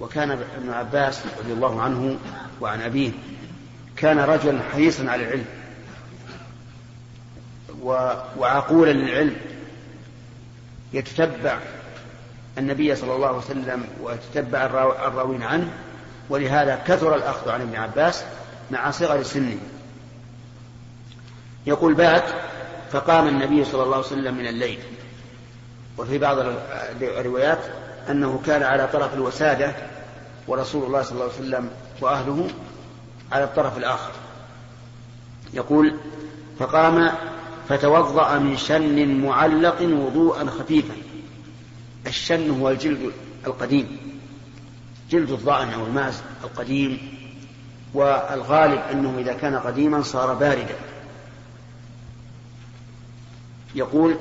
وكان ابن عباس رضي الله عنه وعن أبيه كان رجلا حريصا على العلم وعقولا للعلم يتتبع النبي صلى الله عليه وسلم ويتتبع الراوين عنه ولهذا كثر الأخذ عن ابن عباس مع صغر سنه. يقول بات فقام النبي صلى الله عليه وسلم من الليل. وفي بعض الروايات أنه كان على طرف الوسادة ورسول الله صلى الله عليه وسلم وأهله على الطرف الآخر. يقول فقام فتوضأ من شن معلق وضوءا خفيفا. الشن هو الجلد القديم جلد الضأن أو الماس القديم والغالب أنه إذا كان قديما صار باردا. يقول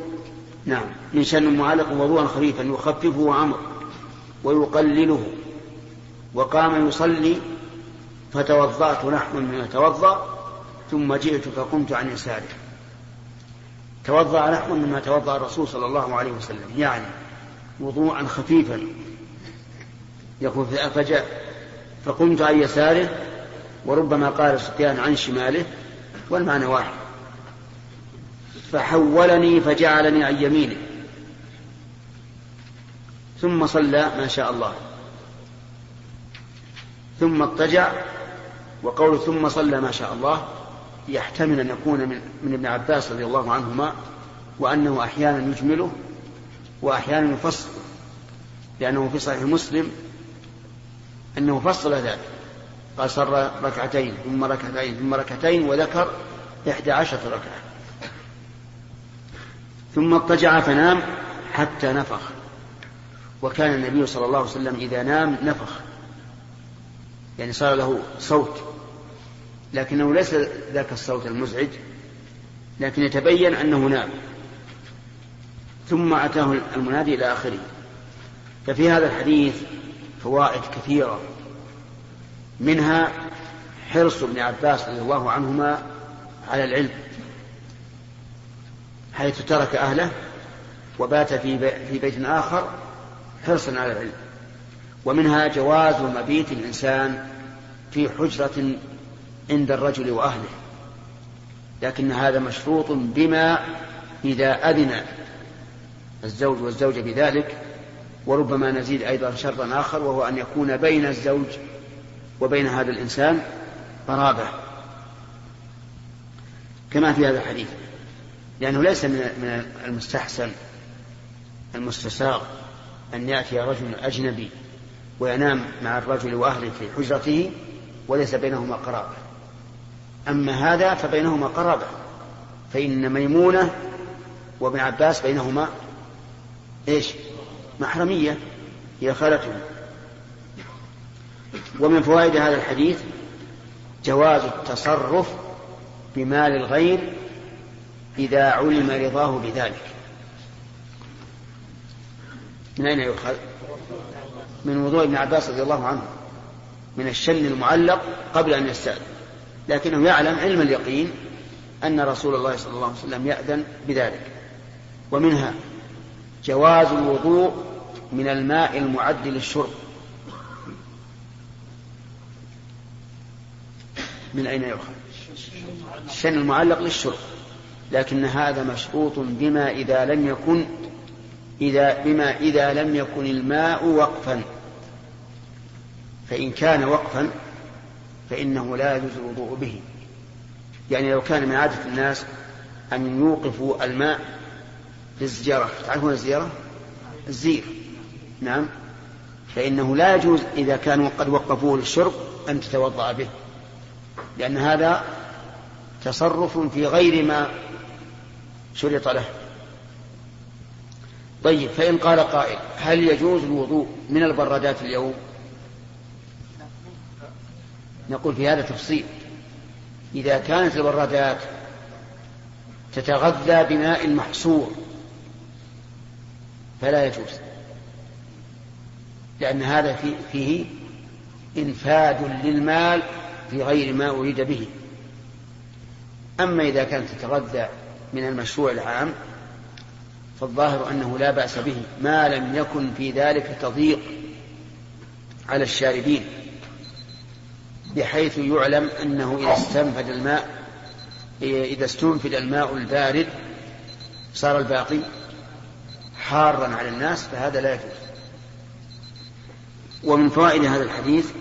نعم من شن معلق وضوءا خفيفا يخففه عمرو ويقلله. وقام يصلي فتوضأت نحو مما توضأ ثم جئت فقمت عن يساره. توضأ نحو مما توضأ الرسول صلى الله عليه وسلم يعني وضوءا خفيفا. يقول فجاء فقمت عن يساره وربما قال سفيان عن شماله والمعنى واحد. فحولني فجعلني عن يمينه. ثم صلى ما شاء الله. ثم اضطجع وقول ثم صلى ما شاء الله يحتمل أن يكون من, من ابن عباس رضي الله عنهما وأنه أحيانا يجمله وأحيانا يفصل لأنه في صحيح مسلم أنه فصل ذلك. قال صلى ركعتين ثم ركعتين ثم ركعتين وذكر إحدى عشرة ركعة. ثم اضطجع فنام حتى نفخ. وكان النبي صلى الله عليه وسلم إذا نام نفخ. يعني صار له صوت لكنه ليس ذاك الصوت المزعج لكن يتبين أنه نام. ثم أتاه المنادي إلى آخره. ففي هذا الحديث فوائد كثيرة. منها حرص ابن عباس رضي الله عنهما على العلم حيث ترك أهله وبات في في بيت آخر حرصا على العلم. ومنها جواز مبيت الإنسان في حجرة عند الرجل وأهله لكن هذا مشروط بما إذا أذن الزوج والزوجة بذلك وربما نزيد أيضا شرطا آخر وهو أن يكون بين الزوج وبين هذا الإنسان قرابة كما في هذا الحديث لأنه ليس من المستحسن المستساغ أن يأتي رجل أجنبي وينام مع الرجل وأهله في حجرته وليس بينهما قرابة. أما هذا فبينهما قرابة. فإن ميمونة وابن عباس بينهما إيش؟ محرمية. هي خالته ومن فوائد هذا الحديث جواز التصرف بمال الغير إذا علم رضاه بذلك. من أين يؤخذ؟ من وضوء ابن عباس رضي الله عنه. من الشن المعلق قبل أن يستأذن. لكنه يعلم علم اليقين أن رسول الله صلى الله عليه وسلم يأذن بذلك. ومنها جواز الوضوء من الماء المعد للشرب. من أين يؤخذ؟ الشن المعلق للشرب. لكن هذا مشروط بما إذا لم يكن إذا بما إذا لم يكن الماء وقفا. فإن كان وقفا فإنه لا يجوز الوضوء به. يعني لو كان من عادة الناس أن يوقفوا الماء للزجارة تعرفون الزجارة الزير. نعم. فإنه لا يجوز إذا كانوا قد وقفوه للشرب أن تتوضأ به. لأن هذا تصرف في غير ما شرط له. طيب فإن قال قائل هل يجوز الوضوء من البرادات اليوم؟ نقول في هذا تفصيل. إذا كانت البرادات تتغذى بماء محصور فلا يجوز لأن هذا فيه إنفاد للمال في غير ما أريد به. أما إذا كانت تتغذى من المشروع العام فالظاهر أنه لا بأس به ما لم يكن في ذلك تضييق على الشاربين. بحيث يعلم أنه إذا استنفد الماء إذا استنفد الماء البارد صار الباقي حارا على الناس فهذا لا يجوز. ومن فوائد هذا الحديث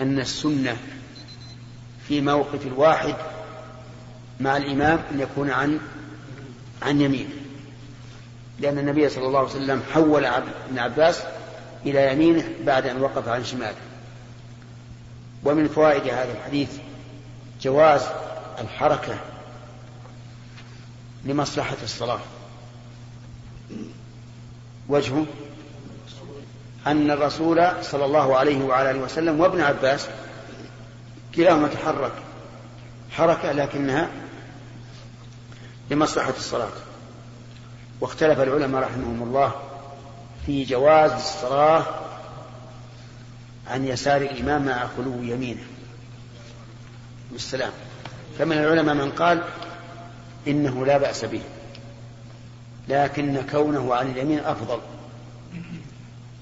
أن السنة في موقف الواحد مع الإمام أن يكون عن عن يمينه لأن النبي صلى الله عليه وسلم حول ابن عباس إلى يمينه بعد أن وقف عن شماله. ومن فوائد هذا الحديث جواز الحركة لمصلحة الصلاة. وجهه أن الرسول صلى الله عليه وعلى آله وسلم وابن عباس كلاهما تحرك. حركة لكنها لمصلحة الصلاة. واختلف العلماء رحمهم الله في جواز الصلاة عن يسار الإمام مع خلو يمينه. بالسلام فمن العلماء من قال إنه لا بأس به لكن كونه عن اليمين أفضل.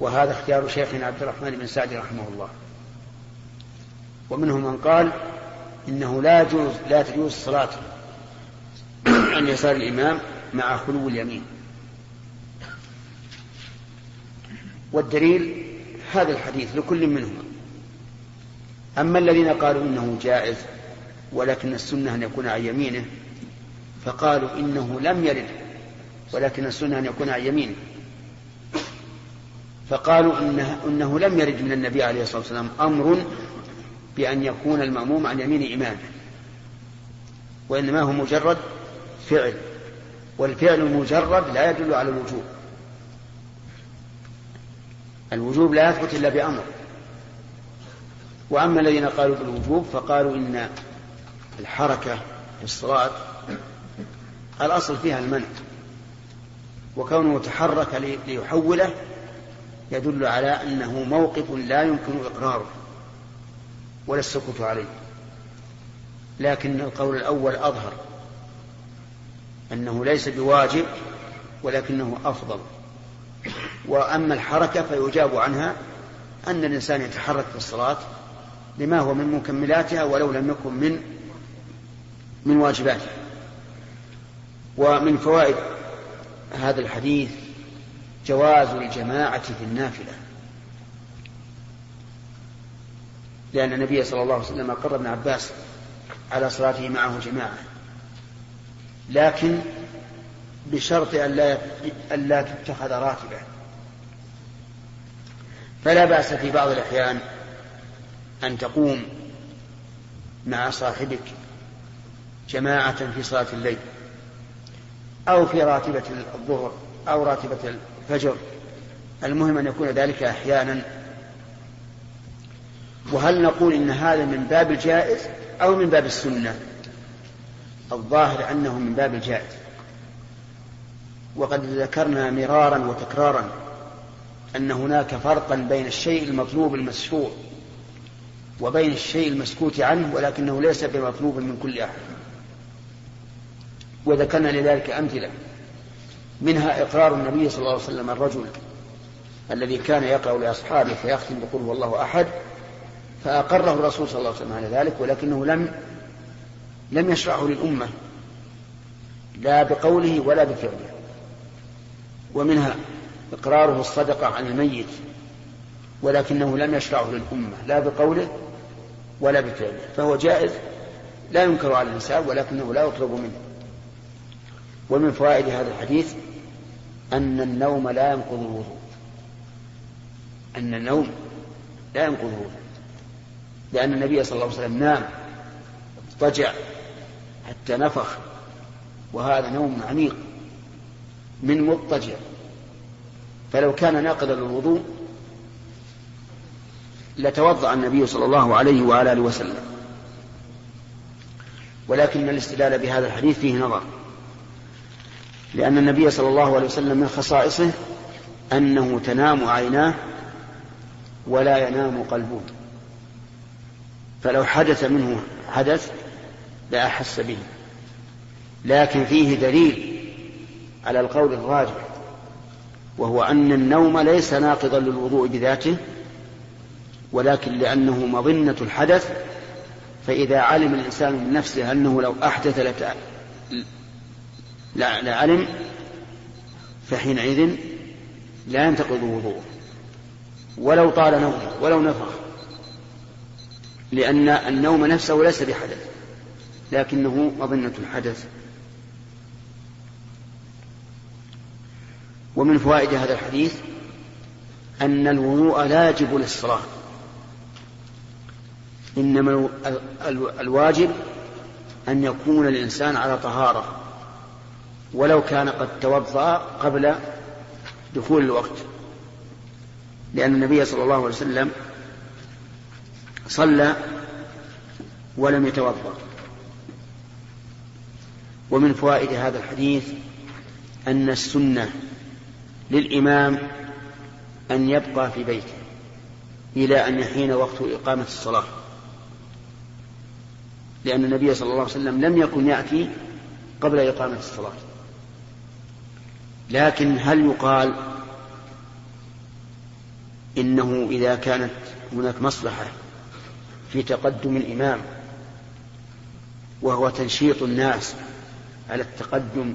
وهذا اختيار شيخنا عبد الرحمن بن سعد رحمه الله. ومنهم من قال إنه لا يجوز لا تجوز الصلاة عن يسار الإمام مع خلو اليمين. والدليل هذا الحديث لكل منهما. أما الذين قالوا إنه جائز ولكن السنة أن يكون عن يمينه فقالوا إنه لم يرد ولكن السنة أن يكون عن يمينه. فقالوا إنه, إنه لم يرد من النبي عليه الصلاة والسلام أمر بأن يكون المأموم عن يمين إمامه. وإنما هو مجرد فعل. والفعل المجرد لا يدل على الوجوب. الوجوب لا يثبت إلا بأمر. وأما الذين قالوا بالوجوب فقالوا إن الحركة في الصلاة الأصل فيها المنع. وكونه تحرك ليحوله يدل على أنه موقف لا يمكن إقراره ولا السكوت عليه. لكن القول الأول أظهر أنه ليس بواجب ولكنه أفضل. وأما الحركة فيجاب عنها أن الإنسان يتحرك في الصلاة لما هو من مكملاتها ولو لم يكن من من واجباتها. ومن فوائد هذا الحديث جواز الجماعة في النافلة. لأن النبي صلى الله عليه وسلم أقر ابن عباس على صلاته معه جماعة. لكن بشرط أن لا تتخذ راتبة. فلا بأس في بعض الأحيان أن تقوم مع صاحبك جماعة في صلاة الليل أو في راتبة الظهر أو راتبة الفجر. المهم أن يكون ذلك أحيانا. وهل نقول إن هذا من باب الجائز أو من باب السنة؟ الظاهر أنه من باب الجائز. وقد ذكرنا مرارا وتكرارا أن هناك فرقا بين الشيء المطلوب المشروع وبين الشيء المسكوت عنه ولكنه ليس بمطلوب من كل أحد. وذكرنا لذلك أمثلة. منها إقرار النبي صلى الله عليه وسلم الرجل الذي كان يقرأ لأصحابه فيختم بقول هو الله أحد فأقره الرسول صلى الله عليه وسلم على ذلك ولكنه لم لم يشرعه للأمة لا بقوله ولا بفعله. ومنها إقراره الصدقة عن الميت ولكنه لم يشرعه للأمة لا بقوله ولا بفعله. فهو جائز لا ينكر على الإنسان ولكنه لا يطلب منه. ومن فوائد هذا الحديث أن النوم لا ينقض الوضوء. أن النوم لا ينقض الوضوء. لأن النبي صلى الله عليه وسلم نام اضطجع حتى نفخ وهذا نوم عميق من مضطجع. فلو كان ناقضا للوضوء لتوضأ النبي صلى الله عليه وعلى آله وسلم. ولكن الاستدلال بهذا الحديث فيه نظر لأن النبي صلى الله عليه وسلم من خصائصه أنه تنام عيناه ولا ينام قلبه. فلو حدث منه حدث لأحس به. لكن فيه دليل على القول الراجح وهو أن النوم ليس ناقضا للوضوء بذاته ولكن لأنه مظنة الحدث فإذا علم الإنسان من نفسه أنه لو أحدث لت... لعلم فحينئذ لا ينتقض وضوءه. ولو طال نومه ولو نفخ لأن النوم نفسه ليس بحدث لكنه مظنة الحدث. ومن فوائد هذا الحديث أن الوضوء لا يجب للصلاة. إنما الواجب أن يكون الإنسان على طهارة ولو كان قد توضأ قبل دخول الوقت. لأن النبي صلى الله عليه وسلم صلى ولم يتوضأ. ومن فوائد هذا الحديث أن السنة للإمام أن يبقى في بيته إلى أن يحين وقت إقامة الصلاة. لأن النبي صلى الله عليه وسلم لم يكن يأتي قبل إقامة الصلاة. لكن هل يقال إنه إذا كانت هناك مصلحة في تقدم الإمام وهو تنشيط الناس على التقدم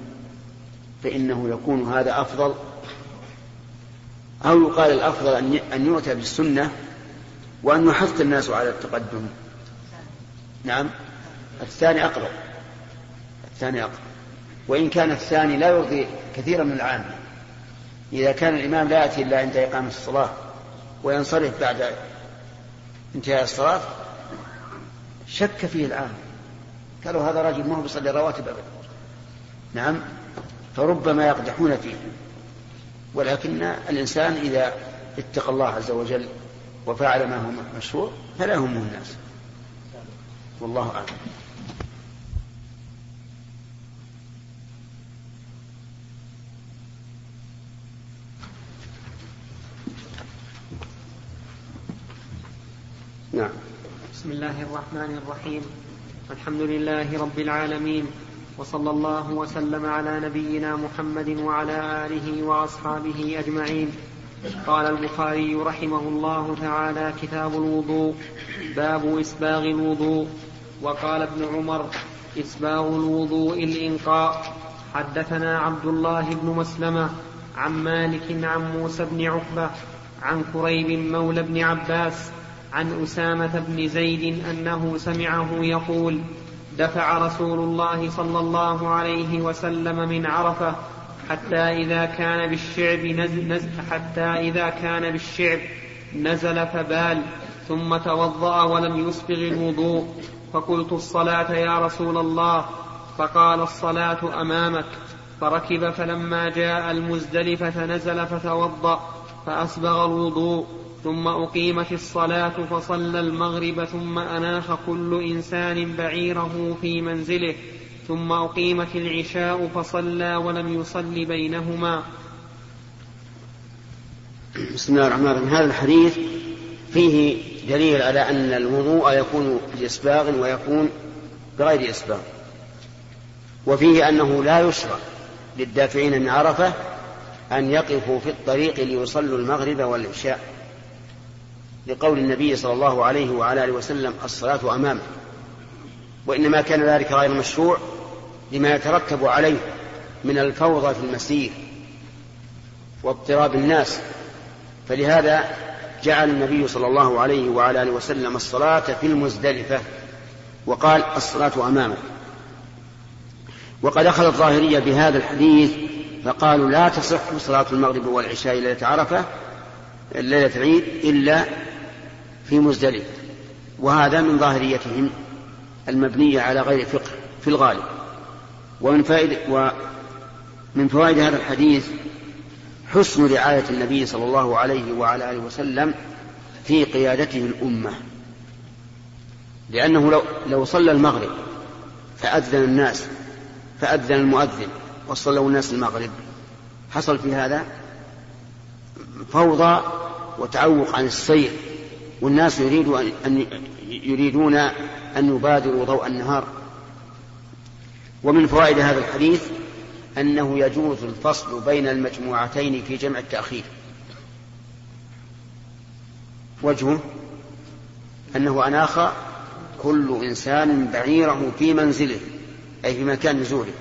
فإنه يكون هذا أفضل؟ أو يقال الأفضل أن يؤتى بالسنة وأن يحث الناس على التقدم. نعم. الثاني أقرب. الثاني أقرب. وإن كان الثاني لا يرضي كثيرا من العامة. إذا كان الإمام لا يأتي إلا عند إقامة الصلاة وينصرف بعد انتهاء الصلاة شك فيه العامة. قالوا هذا رجل ما هو بيصلي رواتب أبدا. نعم. فربما يقدحون فيه. ولكن الإنسان إذا اتقى الله عز وجل وفعل ما هو مشروع فلا يهمه الناس. والله أعلم. نعم. بسم الله الرحمن الرحيم. الحمد لله رب العالمين. وصلى الله وسلم على نبينا محمد وعلى آله وأصحابه أجمعين. قال البخاري رحمه الله تعالى كتاب الوضوء باب إسباغ الوضوء. وقال ابن عمر إسباغ الوضوء الإنقاء. حدثنا عبد الله بن مسلمة عن مالك عن موسى بن عقبة عن كريب مولى بن عباس عن أسامة بن زيد أنه سمعه يقول دفع رسول الله صلى الله عليه وسلم من عرفة حتى إذا كان بالشعب نزل, نزل حتى إذا كان بالشعب نزل فبال ثم توضأ ولم يسبغ الوضوء. فقلت الصلاة يا رسول الله. فقال الصلاة أمامك. فركب فلما جاء المزدلفة نزل فتوضأ فأسبغ الوضوء. ثم أقيمت الصلاة فصلى المغرب ثم أناخ كل إنسان بعيره في منزله ثم أقيمت العشاء فصلى ولم يصل بينهما. بسم الله الرحمن الرحيم. هذا الحديث فيه دليل على أن الوضوء يكون بإسباغ ويكون بغير إسباغ. وفيه أنه لا يشرع للدافعين من عرفة أن يقفوا في الطريق ليصلوا المغرب والعشاء. لقول النبي صلى الله عليه وعلى آله وسلم الصلاة امامه وإنما كان ذلك غير مشروع لما يترتب عليه من الفوضى في المسير واضطراب الناس. فلهذا جعل النبي صلى الله عليه وعلى آله وسلم الصلاة في المزدلفة وقال الصلاة أمامه. وقد أخذ الظاهرية بهذا الحديث فقالوا لا تصح صلاة المغرب والعشاء ليلة عرفة ليلة العيد إلا في مزدلفة وهذا من ظاهريتهم المبنية على غير فقه في الغالب. ومن فائدة ومن فوائد هذا الحديث حسن رعاية النبي صلى الله عليه وعلى آله وسلم في قيادته الأمة. لأنه لو, لو صلى المغرب فأذن الناس فأذن المؤذن وصلوا الناس المغرب. حصل في هذا فوضى وتعوق عن السير. والناس يريدوا أن يريدون أن يبادروا ضوء النهار. ومن فوائد هذا الحديث أنه يجوز الفصل بين المجموعتين في جمع التأخير. وجهه أنه أناخ كل إنسان بعيره في منزله أي في مكان نزوله.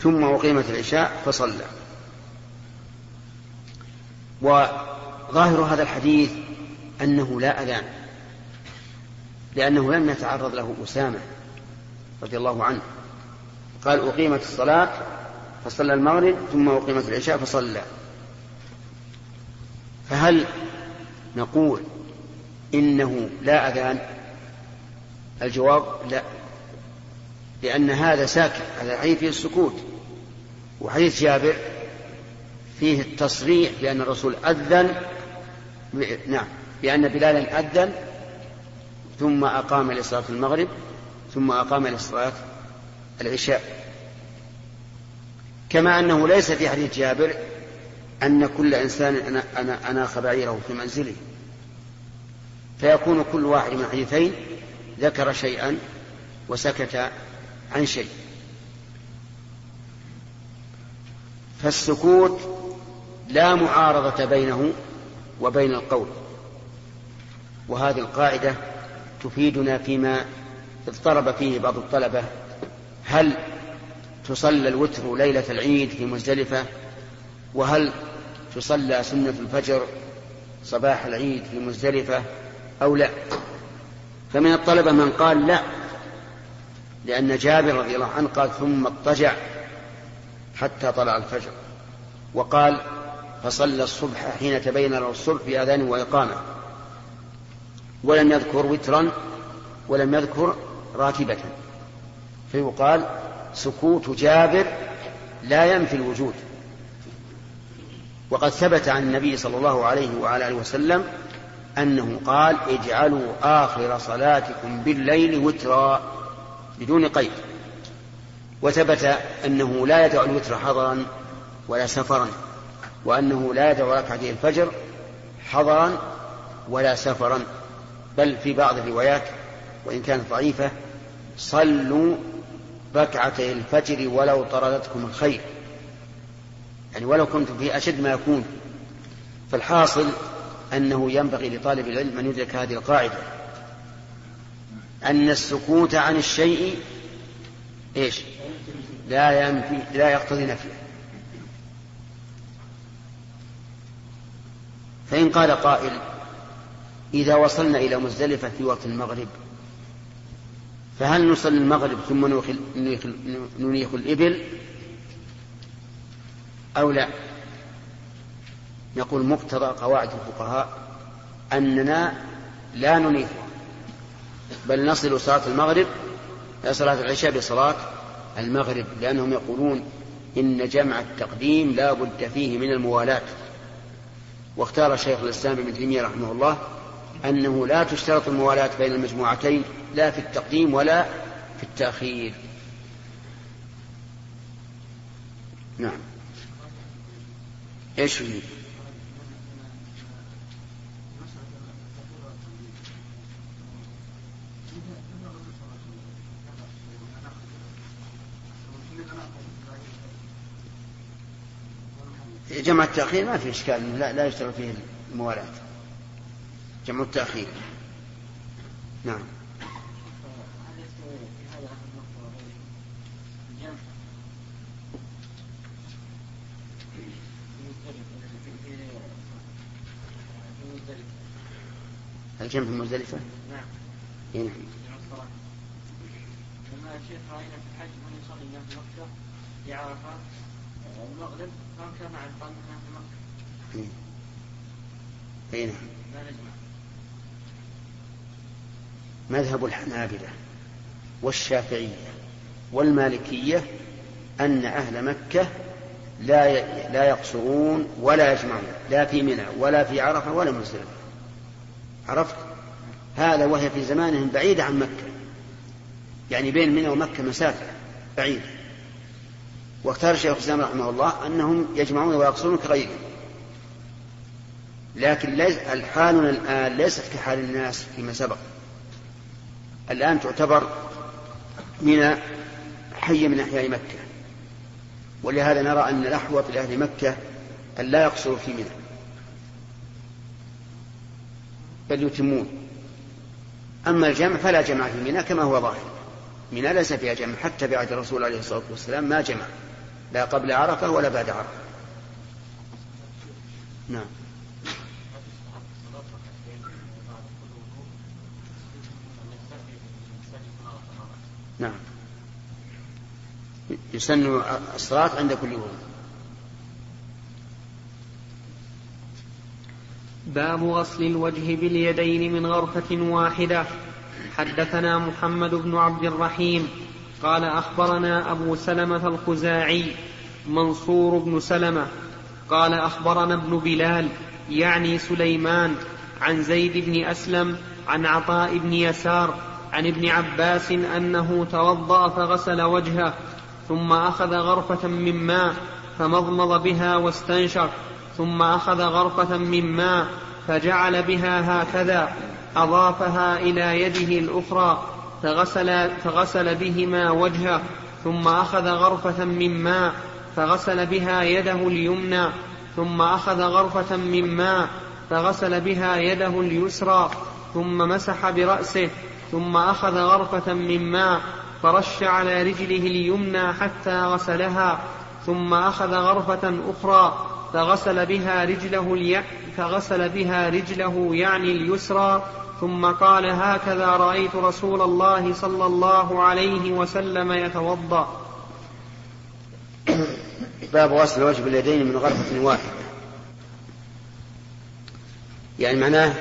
ثم أقيمت العشاء فصلى. وظاهر هذا الحديث أنه لا أذان. لأنه لم يتعرض له أسامة رضي الله عنه. قال أقيمت الصلاة فصلى المغرب ثم أقيمت العشاء فصلى. فهل نقول إنه لا أذان؟ الجواب لا لأن هذا ساكت هذا الحديث فيه السكوت وحديث جابر فيه التصريح بأن الرسول أذن نعم. بأن بلالا أذن ثم أقام لصلاة المغرب ثم أقام لصلاة العشاء. كما أنه ليس في حديث جابر أن كل إنسان أنا أنا أناخ بعيره في منزله. فيكون كل واحد من الحديثين ذكر شيئا وسكت عن شيء. فالسكوت لا معارضة بينه وبين القول. وهذه القاعدة تفيدنا فيما اضطرب فيه بعض الطلبة. هل تصلى الوتر ليلة العيد في مزدلفة؟ وهل تصلى سنة الفجر صباح العيد في مزدلفة أو لا؟ فمن الطلبة من قال لا لأن جابر رضي الله عنه قال ثم اضطجع حتى طلع الفجر وقال فصلى الصبح حين تبين له الصبح بأذان وإقامة. ولم يذكر وترا ولم يذكر راتبة فيقال سكوت جابر لا ينفي الوجود. وقد ثبت عن النبي صلى الله عليه وعلى آله وسلم أنه قال اجعلوا آخر صلاتكم بالليل وترا بدون قيد. وثبت أنه لا يدع الوتر حضرا ولا سفرا وأنه لا يدع ركعتي الفجر حضرا ولا سفرا. بل في بعض الروايات وإن كانت ضعيفة صلوا ركعتي الفجر ولو طردتكم الخير. يعني ولو كنتم في أشد ما يكون. فالحاصل أنه ينبغي لطالب العلم أن يدرك هذه القاعدة. أن السكوت عن الشيء إيش؟ لا ينفي لا يقتضي نفيه. فإن قال قائل إذا وصلنا إلى مزدلفة في وقت المغرب فهل نصلي المغرب ثم ننيخ الإبل أو لا؟ نقول مقتضى قواعد الفقهاء أننا لا ننيخها بل نصل صلاة المغرب صلاة العشاء بصلاة المغرب لأنهم يقولون إن جمع التقديم لا بد فيه من الموالاة. واختار شيخ الإسلام ابن تيمية رحمه الله أنه لا تشترط الموالاة بين المجموعتين لا في التقديم ولا في التأخير. نعم. إيش يريد جمع التأخير ما في إشكال لا, لا يشتغل فيه الموالاة. جمع التأخير نعم الجمع في مزدلفة؟ نعم. اي نعم. لما الشيخ راينا في الحج من يصلي في مكة في عرفة المغرب ما كان مع القلب في مكة. اي نعم. لا نجمع. مذهب الحنابلة والشافعية والمالكية أن أهل مكة لا لا يقصرون ولا يجمعون لا في منى ولا في عرفة ولا مزدلفة عرفت؟ هذا وهي في زمانهم بعيدة عن مكة. يعني بين منى ومكة مسافة بعيدة. واختار الشيخ الإسلام رحمه الله أنهم يجمعون ويقصرون كغيرهم. لكن ليس حالنا الآن ليست كحال الناس فيما سبق. الآن تعتبر من حي من أحياء مكة. ولهذا نرى أن الأحوط لأهل مكة أن لا يقصروا في منى. بل يتمون. أما الجمع فلا جمع في منى كما هو ظاهر. منى ليس فيها جمع حتى بعد الرسول عليه الصلاة والسلام ما جمع. لا قبل عرفة ولا بعد عرفة. نعم. نعم. يسن الصلاة عند كل وضوء باب غسل الوجه باليدين من غرفة واحدة. حدثنا محمد بن عبد الرحيم. قال أخبرنا أبو سلمة الخزاعي منصور بن سلمة. قال أخبرنا ابن بلال يعني سليمان عن زيد بن أسلم عن عطاء بن يسار عن ابن عباس أنه توضأ فغسل وجهه ثم أخذ غرفة من ماء فمضمض بها واستنشق ثم أخذ غرفة من ماء فجعل بها هكذا أضافها إلى يده الأخرى فغسل, فغسل بهما وجهه ثم أخذ غرفة من ماء فغسل بها يده اليمنى ثم أخذ غرفة من ماء فغسل بها يده اليسرى ثم مسح برأسه ثم أخذ غرفة من ماء فرش على رجله اليمنى حتى غسلها ثم أخذ غرفة أخرى فغسل بها رجله الي... فغسل بها رجله يعني اليسرى ثم قال هكذا رأيت رسول الله صلى الله عليه وسلم يتوضأ. باب غسل الوجه باليدين من غرفة واحدة. يعني معناه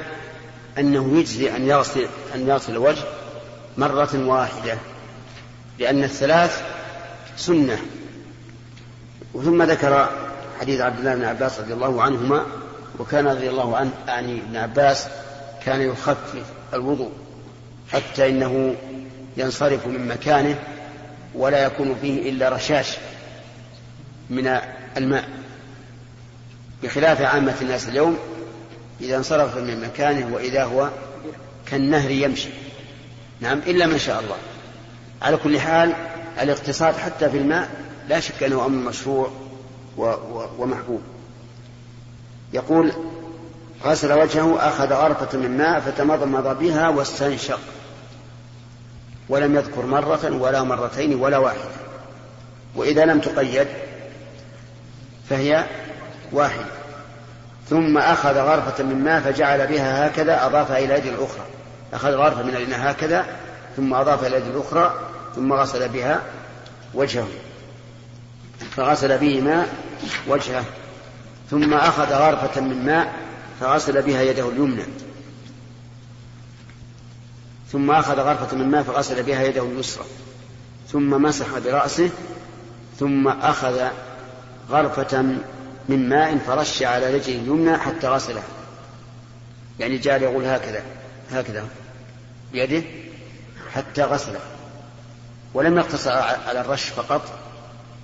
أنه يجزي أن يغسل أن يغسل الوجه مرة واحدة لأن الثلاث سنة. ثم ذكر حديث عبد الله بن عباس رضي الله عنهما وكان رضي الله عنه يعني ابن عباس كان يخفف الوضوء حتى إنه ينصرف من مكانه ولا يكون فيه إلا رشاش من الماء. بخلاف عامة الناس اليوم إذا انصرف من مكانه وإذا هو كالنهر يمشي. نعم إلا ما شاء الله. على كل حال الاقتصاد حتى في الماء لا شك أنه أمر مشروع ومحبوب. يقول غسل وجهه أخذ غرفة من ماء فتمضمض بها واستنشق. ولم يذكر مرة ولا مرتين ولا واحدة. وإذا لم تقيد فهي واحدة. ثم أخذ غرفة من ماء فجعل بها هكذا أضافها إلى يد الأخرى. أخذ غرفة من الإناء هكذا ثم أضاف إلى اليد الأخرى ثم غسل بها وجهه. فغسل به ماء وجهه ثم أخذ غرفة من ماء فغسل بها يده اليمنى. ثم أخذ غرفة من ماء فغسل بها يده اليسرى. ثم مسح برأسه ثم أخذ غرفة من ماء فرش على رجله اليمنى حتى غسلها يعني جعل يقول هكذا هكذا بيده حتى غسله. ولم يقتصر على الرش فقط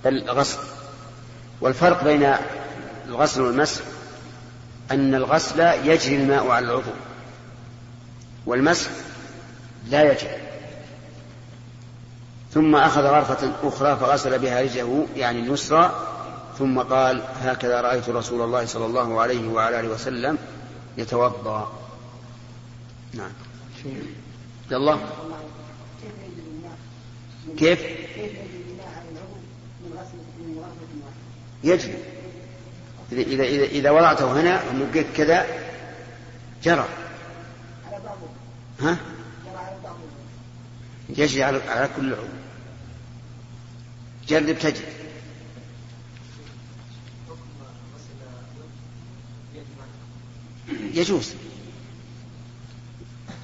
بل غسل. والفرق بين الغسل والمسح أن الغسل يجري الماء على العضو والمسح لا يجري. ثم أخذ غرفة أخرى فغسل بها رجله يعني اليسرى ثم قال هكذا رأيت رسول الله صلى الله عليه وعلى آله وسلم يتوضأ. نعم. يلا كيف؟ يجري. إذا إذا إذا وضعته هنا ومقيت كذا؟ جرى. ها؟ يجري على كل عضو. جرب تجد يجوز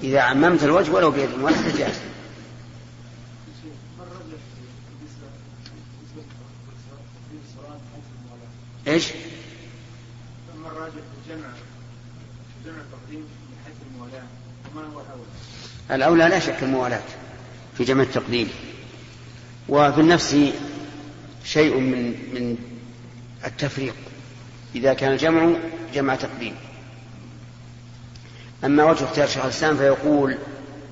إذا عممت الوجه ولو بيد واحدة جاز إيش؟ ثم الراجح الجمع جمع التقديم من حيث المولاة وما هو الأولى؟ الأولى لا شك الموالاة في جمع التقديم وفي النفس شيء من من التفريق إذا كان الجمع جمع تقديم أما وجه اختيار شيخ الإسلام فيقول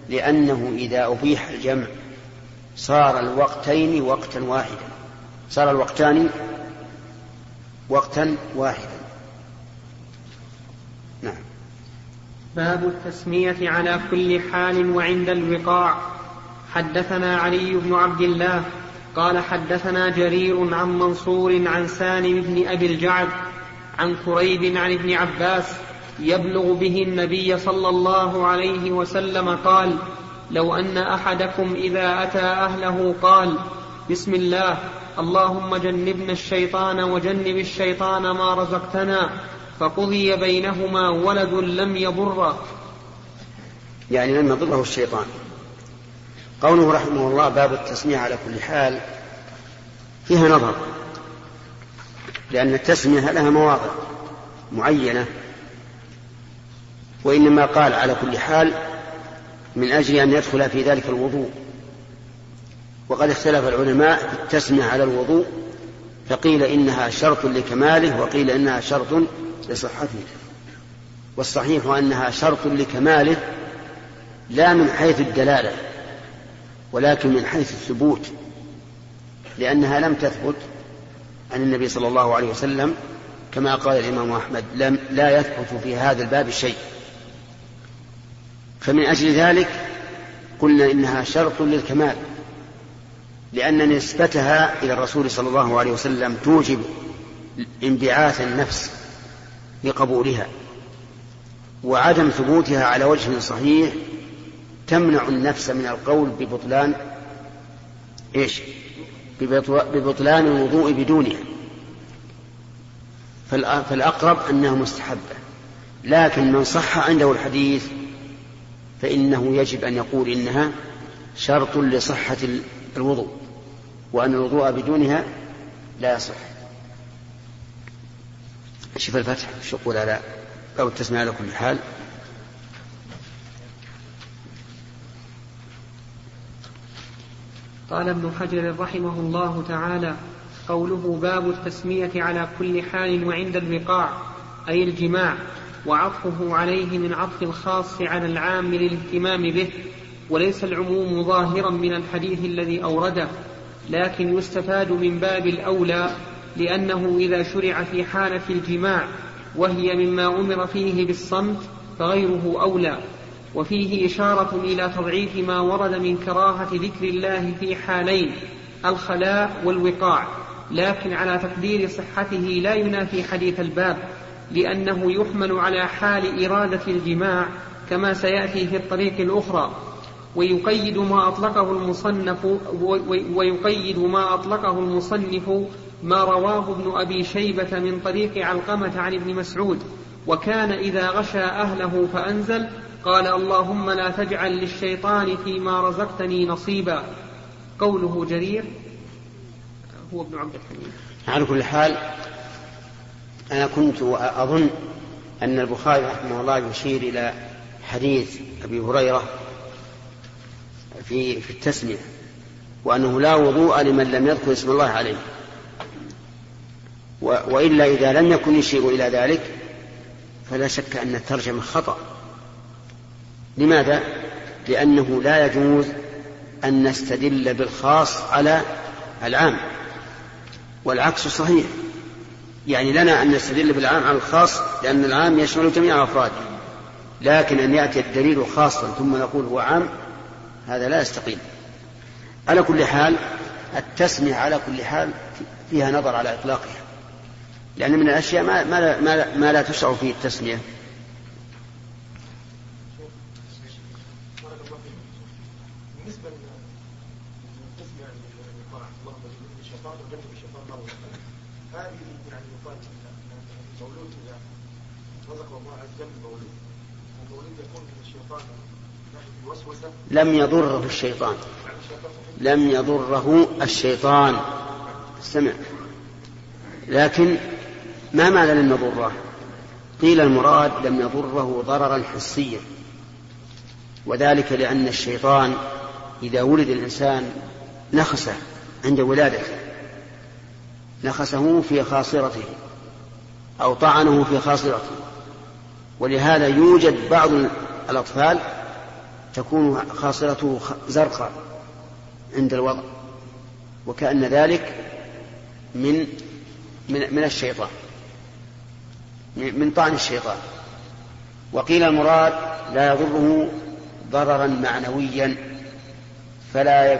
لأنه إذا أبيح الجمع صار الوقتين وقتا واحدا. صار الوقتان وقتا واحدا. نعم. باب التسمية على كل حال وعند الوقاع. حدثنا علي بن عبد الله قال حدثنا جرير عن منصور عن سالم بن أبي الجعد عن كريب عن ابن عباس يبلغ به النبي صلى الله عليه وسلم قال لو أن أحدكم إذا أتى أهله قال بسم الله اللهم جنبنا الشيطان وجنب الشيطان ما رزقتنا فقضي بينهما ولد لم يضره يعني لم يضره الشيطان. قوله رحمه الله باب التسمية على كل حال فيها نظر لأن التسمية لها مواضع معينة وإنما قال على كل حال من أجل أن يدخل في ذلك الوضوء. وقد اختلف العلماء في التسمية على الوضوء فقيل إنها شرط لكماله وقيل إنها شرط لصحته. والصحيح أنها شرط لكماله لا من حيث الدلالة ولكن من حيث الثبوت لأنها لم تثبت عن النبي صلى الله عليه وسلم كما قال الإمام أحمد لم لا يثبت في هذا الباب شيء. فمن أجل ذلك قلنا إنها شرط للكمال لأن نسبتها إلى الرسول صلى الله عليه وسلم توجب انبعاث النفس بقبولها وعدم ثبوتها على وجه صحيح تمنع النفس من القول ببطلان إيش؟ ببطلان الوضوء بدونها فالأقرب أنها مستحبة لكن من صح عنده الحديث فإنه يجب أن يقول إنها شرط لصحة الوضوء وأن الوضوء بدونها لا يصح. شوف الفتح شو يقول على أو التسمية على كل حال. قال ابن حجر رحمه الله تعالى قوله باب التسمية على كل حال وعند الوقاع أي الجماع. وعطفه عليه من عطف الخاص على العام للاهتمام به وليس العموم ظاهرا من الحديث الذي أورده لكن يستفاد من باب الأولى لأنه إذا شرع في حالة الجماع وهي مما أمر فيه بالصمت فغيره أولى وفيه إشارة إلى تضعيف ما ورد من كراهة ذكر الله في حالين الخلاء والوقاع لكن على تقدير صحته لا ينافي حديث الباب. لأنه يحمل على حال إرادة الجماع كما سيأتي في الطريق الأخرى ويقيد ما أطلقه المصنف ويقيد ما أطلقه المصنف ما رواه ابن أبي شيبة من طريق علقمة عن ابن مسعود وكان إذا غشى أهله فأنزل قال اللهم لا تجعل للشيطان فيما رزقتني نصيبا. قوله جرير هو ابن عبد الحليم على كل حال أنا كنت أظن أن البخاري رحمه الله يشير إلى حديث أبي هريرة في في التسمية وأنه لا وضوء لمن لم يذكر اسم الله عليه. وإلا إذا لم يكن يشير إلى ذلك فلا شك أن الترجمة خطأ. لماذا؟ لأنه لا يجوز أن نستدل بالخاص على العام والعكس صحيح. يعني لنا أن نستدل بالعام على الخاص لأن العام يشمل جميع أفراده. لكن أن يأتي الدليل خاصا ثم نقول هو عام هذا لا يستقيم. على كل حال التسمية على كل حال فيها نظر على إطلاقها. لأن من الأشياء ما, ما, لا, ما, ما لا تشرع فيه التسمية. لم يضره الشيطان. لم يضره الشيطان. استمع لكن ما معنى لم يضره؟ قيل المراد لم يضره ضررا حسيا. وذلك لأن الشيطان إذا ولد الإنسان نخسه عند ولادته. نخسه في خاصرته. أو طعنه في خاصرته. ولهذا يوجد بعض الأطفال تكون خاصرته زرقاء عند الوضع وكأن ذلك من من, من الشيطان من طعن الشيطان. وقيل المراد لا يضره ضررا معنويا فلا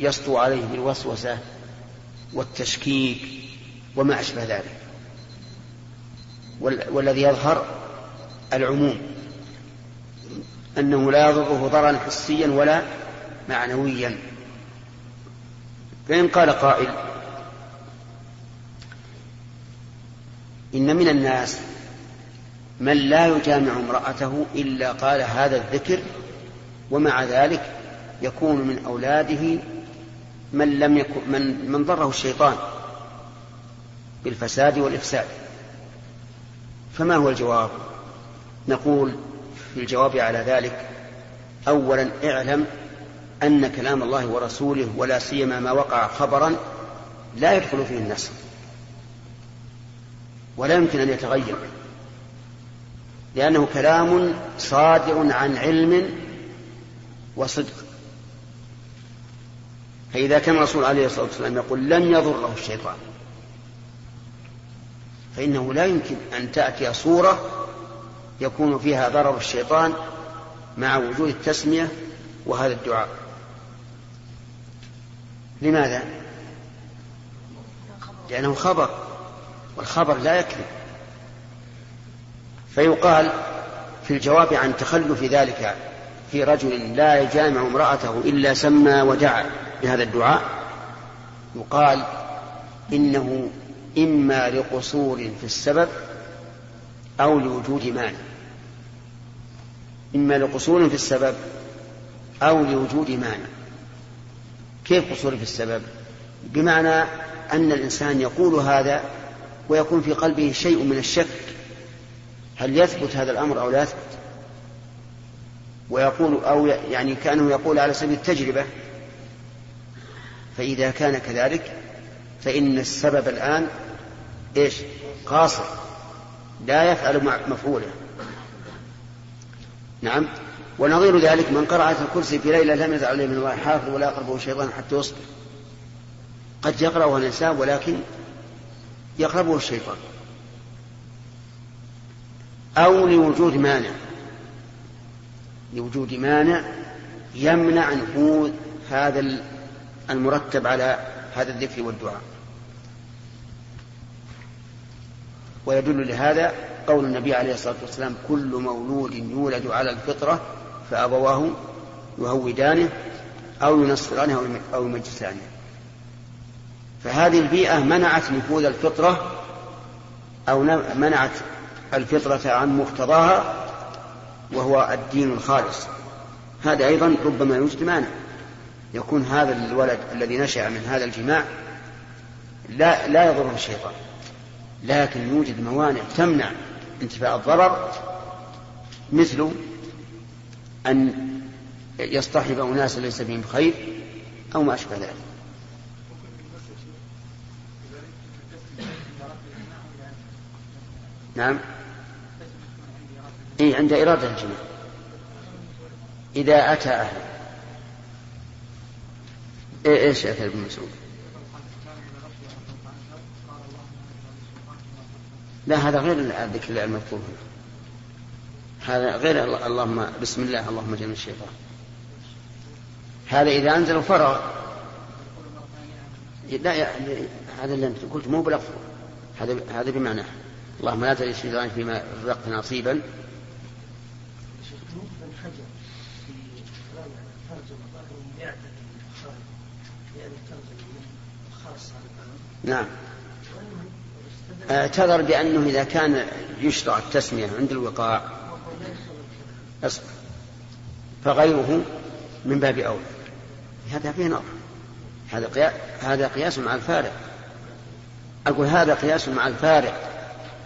يسطو عليه بالوسوسة والتشكيك وما أشبه ذلك. والذي يظهر العموم. أنه لا يضره ضررا حسيا ولا معنويا فإن قال قائل إن من الناس من لا يجامع امرأته إلا قال هذا الذكر ومع ذلك يكون من أولاده من لم يكن من من ضره الشيطان بالفساد والإفساد فما هو الجواب؟ نقول في الجواب على ذلك. أولا اعلم أن كلام الله ورسوله ولا سيما ما وقع خبرا لا يدخل فيه النسخ ولا يمكن أن يتغير لأنه كلام صادر عن علم وصدق. فإذا كان الرسول عليه الصلاة والسلام يقول لن يضره الشيطان فإنه لا يمكن أن تأتي صورة يكون فيها ضرر الشيطان مع وجود التسمية وهذا الدعاء. لماذا؟ لأنه خبر والخبر لا يكذب. فيقال في الجواب عن تخلف ذلك في رجل لا يجامع امرأته إلا سمى ودعا بهذا الدعاء يقال إنه إما لقصور في السبب أو لوجود مانع. إما لقصور في السبب أو لوجود مانع. كيف قصور في السبب؟ بمعنى أن الإنسان يقول هذا ويكون في قلبه شيء من الشك. هل يثبت هذا الأمر أو لا يثبت؟ ويقول أو يعني كأنه يقول على سبيل التجربة فإذا كان كذلك فإن السبب الآن إيش؟ قاصر لا يفعل مفعوله. نعم. ونظير ذلك من قرأ آية الكرسي في ليلة لم يزل عليه من الله حافظ ولا يقربه شيطان حتى يصبح. قد يقرأها الإنسان ولكن يقربه الشيطان. أو لوجود مانع. لوجود مانع يمنع نفوذ هذا المرتب على هذا الذكر والدعاء. ويدل لهذا قول النبي عليه الصلاة والسلام كل مولود يولد على الفطرة فأبواه يهودانه أو ينصرانه أو يمجسانه. فهذه البيئة منعت نفوذ الفطرة أو منعت الفطرة عن مقتضاها وهو الدين الخالص. هذا أيضا ربما يوجد مانع يكون هذا الولد الذي نشأ من هذا الجماع لا لا يضره الشيطان لكن يوجد موانع تمنع انتفاء الضرر مثل أن يصطحب أناسا ليس بهم خير أو ما أشبه ذلك. نعم. إيه عند إرادة الجماع إذا أتى أهله إيه إيش أتى ابن مسعود؟ لا هذا غير الذكر المذكور. هنا هذا غير اللهم بسم الله اللهم جنب الشيطان هذا إذا أنزل فرغ لا يعني هذا اللي أنت قلت مو بلفظ. هذا هذا بمعنى. اللهم لا تجعل الشيطان فيما رزقت نصيبا. نعم. اعتذر بأنه إذا كان يشرع التسمية عند الوقاع فغيره من باب أولى هذا فيه نظر. هذا قياس هذا قياس مع الفارق. أقول هذا قياس مع الفارق.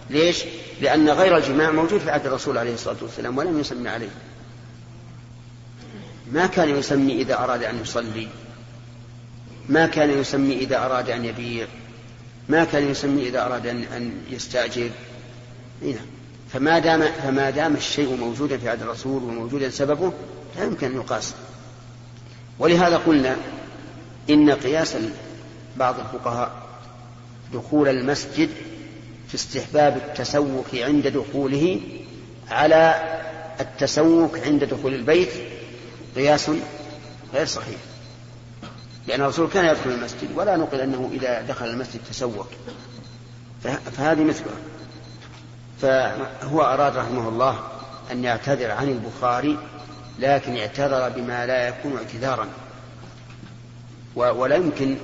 ليش؟ لأن غير الجماع موجود في عهد الرسول عليه الصلاة والسلام ولم يسمي عليه. ما كان يسمي إذا أراد أن يصلي. ما كان يسمي إذا أراد أن يبيع. ما كان يسمي إذا أراد أن, أن يستأجر. نعم. فما دام فما دام الشيء موجودا في عهد الرسول وموجودا سببه لا يمكن أن يقاس. ولهذا قلنا إن قياس بعض الفقهاء دخول المسجد في استحباب التسوك عند دخوله على التسوك عند دخول البيت قياس غير صحيح. لأن الرسول كان يدخل المسجد ولا نقل أنه إذا دخل المسجد تسوك فهذه مثلها فهو أراد رحمه الله أن يعتذر عن البخاري لكن اعتذر بما لا يكون اعتذارا. ولا يمكن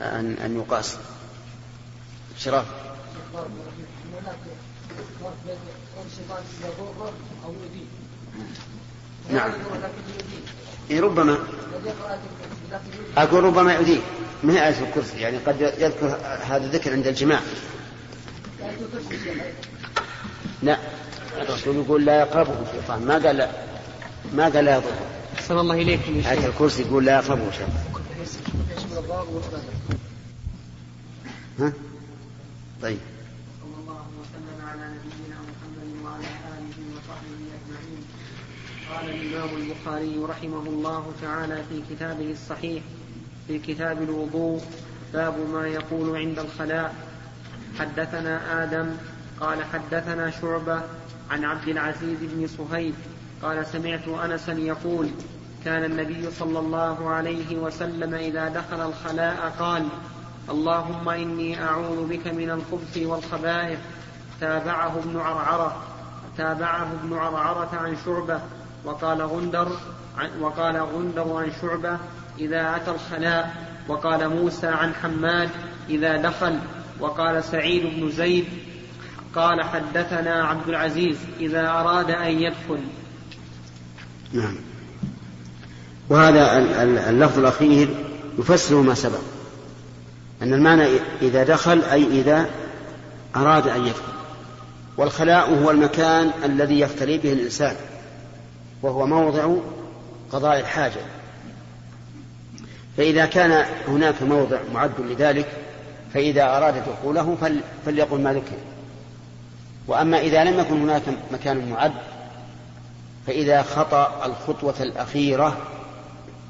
أن أن يقاس. شرف نعم. إيه ربما. أقول ربما يؤذيه. ما هي آية الكرسي؟ يعني قد يذكر هذا الذكر عند الجماع. لا. الرسول يقول لا يقربه الشيطان. ما قال لا. ما قال لا يضره. أحسن الله إليكم آية الكرسي يقول لا يقربه الشيطان. ها؟ طيب صلى الله وسلم على نبينا محمد وعلى اله وصحبه اجمعين قال الإمام البخاري رحمه الله تعالى في كتابه الصحيح في كتاب الوضوء باب ما يقول عند الخلاء. حدثنا آدم قال حدثنا شعبة عن عبد العزيز بن صهيب قال سمعت انسا يقول كان النبي صلى الله عليه وسلم إذا دخل الخلاء قال اللهم إني أعوذ بك من الخبث والخبائث. تابعه ابن عرعرة تابعه ابن عرعرة عن شعبة وقال غندر وقال غندر عن شعبة إذا أتى الخلاء وقال موسى عن حماد إذا دخل وقال سعيد بن زيد قال حدثنا عبد العزيز إذا أراد أن يدخل. نعم. وهذا اللفظ الأخير يفسر ما سبق. أن المعنى إذا دخل أي إذا أراد أن يدخل. والخلاء هو المكان الذي يختلي به الإنسان. وهو موضع قضاء الحاجة. فإذا كان هناك موضع معد لذلك فإذا أراد دخوله فليقل ما ذكر. وأما إذا لم يكن هناك مكان معد فإذا خطأ الخطوة الأخيرة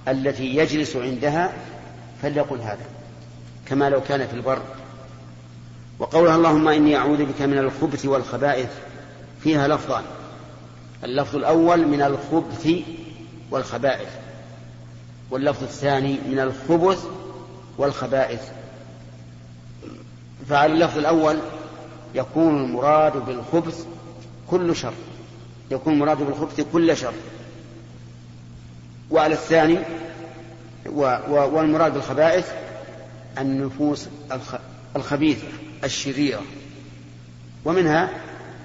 التي يجلس عندها فليقل هذا كما لو كان في البر. وقولها اللهم إني أعوذ بك من الخبث والخبائث فيها لفظان. اللفظ الأول من الخبث والخبائث واللفظ الثاني من الخبث والخبائث. فعلى اللفظ الأول يكون المراد بالخبث كل شر يكون المراد بالخبث كل شر. وعلى الثاني والمراد بالخبائث النفوس الخبيثة الشريرة ومنها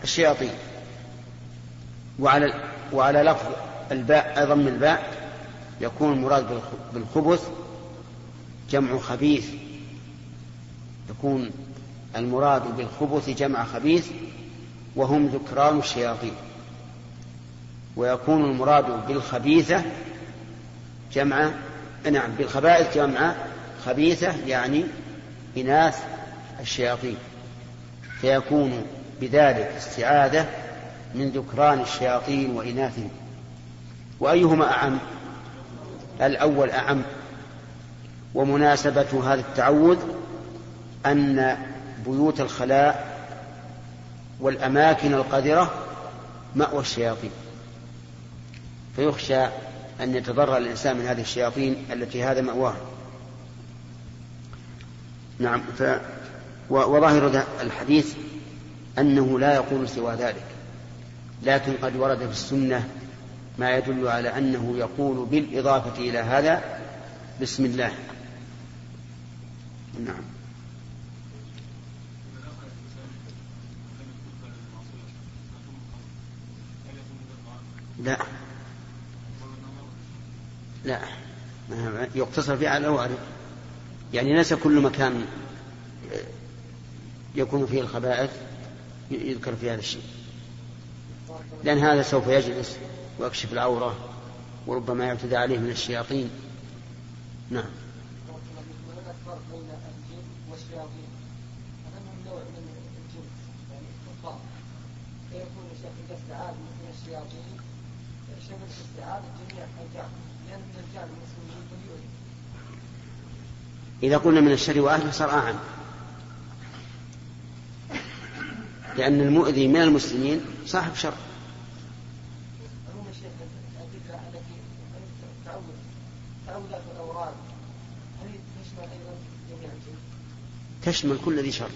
الشياطين. وعلى وعلى لفظ الباء ضم الباء يكون المراد بالخبث جمع خبيث. يكون المراد بالخبث جمع خبيث وهم ذكران الشياطين. ويكون المراد بالخبيثة جمع نعم بالخبائث جمع خبيثة يعني إناث الشياطين. فيكون بذلك استعاذة من ذكران الشياطين وإناثهم وأيهما أعم؟ الأول أعم. ومناسبة هذا التعوذ أن بيوت الخلاء والأماكن القذرة مأوى الشياطين. فيخشى أن يتضرر الإنسان من هذه الشياطين التي هذا مأواها. نعم ف وظاهر الحديث أنه لا يقول سوى ذلك. لكن قد ورد في السنة ما يدل على أنه يقول بالإضافة إلى هذا بسم الله. نعم. لا. لا. يقتصر فيه على الأوارق يعني ليس كل مكان يكون فيه الخبائث يذكر في هذا الشيء. لأن هذا سوف يجلس ويكشف العورة وربما يعتدى عليه من الشياطين. نعم. إذا قلنا من الشر وأهله صار أعم. لأن المؤذي من المسلمين صاحب شر. تشمل كل ذي شر.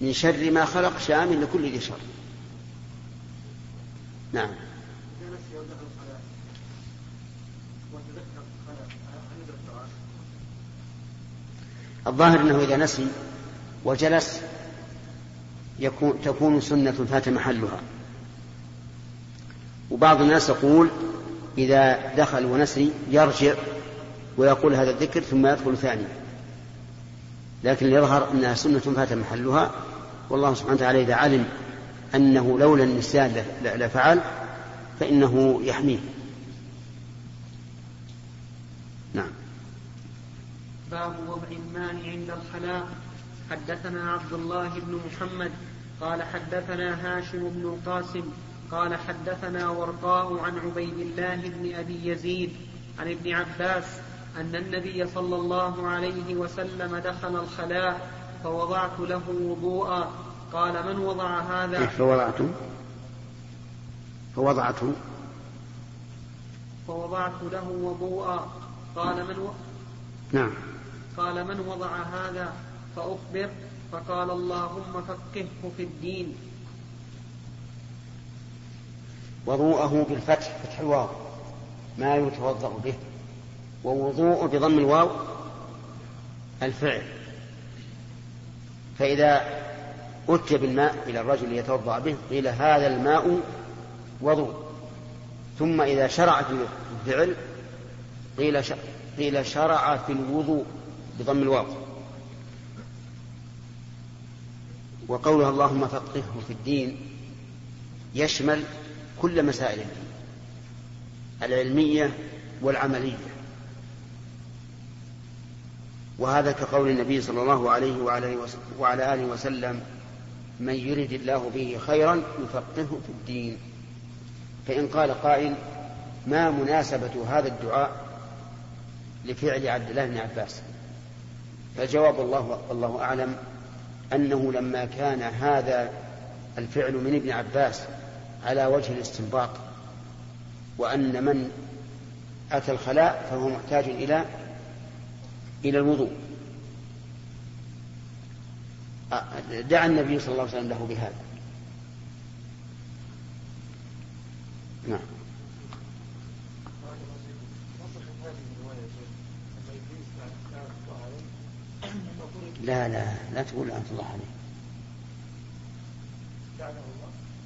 من شر ما خلق شامل لكل ذي شر. نعم. الظاهر أنه إذا نسي وجلس يكون تكون سنة فات محلها. وبعض الناس يقول إذا دخل ونسي يرجع ويقول هذا الذكر ثم يدخل ثانيا. لكن يظهر أنها سنة فات محلها والله سبحانه وتعالى إذا علم أنه لولا النسيان لفعل فإنه يحميه. نعم. باب وضع الماء عند الخلاء. حدثنا عبد الله بن محمد قال حدثنا هاشم بن القاسم قال حدثنا ورقاء عن عبيد الله بن أبي يزيد عن ابن عباس أن النبي صلى الله عليه وسلم دخل الخلاء فوضعت له وضوءا. قال من وضع هذا؟ فوضعت. فوضعته فوضعت له وضوءا. قال من و... نعم. قال من وضع هذا؟ فأخبر فقال اللهم فقهه في الدين. وضوءه بالفتح فتح الواو ما يتوضأ به. ووضوء بضم الواو الفعل. فإذا أتي بالماء إلى الرجل يتوضأ به قيل هذا الماء وضوء. ثم إذا شرع في الفعل قيل قيل شرع في الوضوء بضم الواو. وقولها اللهم فقهه في الدين يشمل كل مسائل الدين العلمية والعملية. وهذا كقول النبي صلى الله عليه وعلى آله وسلم من يرد الله به خيرا يفقهه في الدين. فإن قال قائل ما مناسبة هذا الدعاء لفعل عبد الله بن عباس؟ فجواب الله الله أعلم أنه لما كان هذا الفعل من ابن عباس على وجه الاستنباط وأن من أتى الخلاء فهو محتاج إلى إلى الوضوء. دعا النبي صلى الله عليه وسلم له بهذا. نعم. لا لا لا تقول لعنة الله. عليه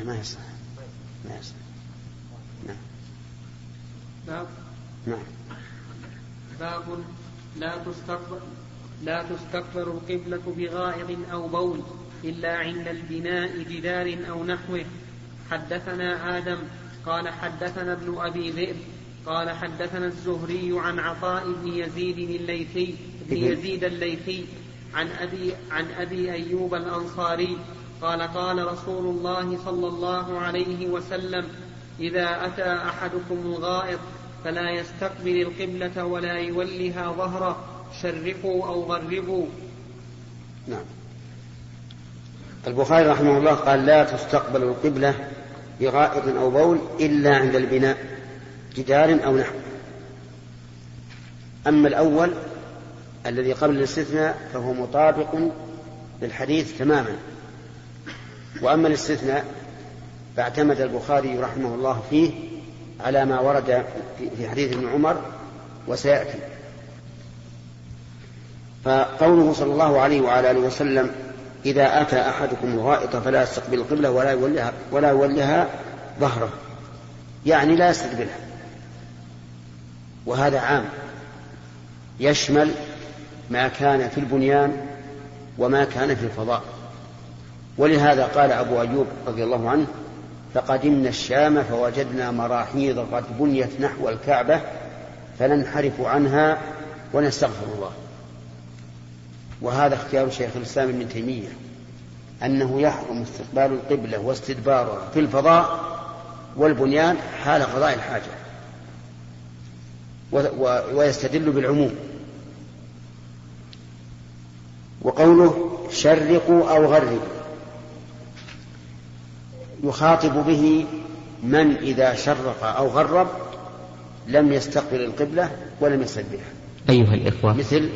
لا ما يصح. ما يصح. نعم. باب. نعم. باب. لا تستقبل لا تستقبل القبلة بغائط أو بول إلا عند البناء جدار أو نحوه. حدثنا آدم قال حدثنا ابن أبي ذئب قال حدثنا الزهري عن عطاء بن يزيد الليثي بن يزيد الليثي عن أبي عن أبي أيوب الأنصاري قال قال رسول الله صلى الله عليه وسلم إذا أتى أحدكم الغائط فلا يستقبل القبلة ولا يولها ظهره شرقوا أو غربوا. نعم. البخاري رحمه الله قال لا تستقبل القبلة بغائط أو بول إلا عند البناء جدار أو نحو. أما الأول الذي قبل الاستثناء فهو مطابق للحديث تماما. وأما الاستثناء فاعتمد البخاري رحمه الله فيه على ما ورد في حديث ابن عمر وسيأتي. فقوله صلى الله عليه وعلى آله وسلم إذا أتى أحدكم الغائط فلا يستقبل القبلة ولا يولها ولا يولها ظهره. يعني لا يستقبلها وهذا عام. يشمل ما كان في البنيان وما كان في الفضاء. ولهذا قال أبو أيوب رضي الله عنه فقدمنا الشام فوجدنا مراحيض قد بنيت نحو الكعبة فننحرف عنها ونستغفر الله. وهذا اختيار شيخ الإسلام ابن تيمية أنه يحرم استقبال القبلة واستدبارها في الفضاء والبنيان حال قضاء الحاجة ويستدل بالعموم. وقوله شرقوا أو غربوا. يخاطب به من إذا شرق أو غرب لم يستقبل القبلة ولم يستدبرها أيها الإخوة. مثل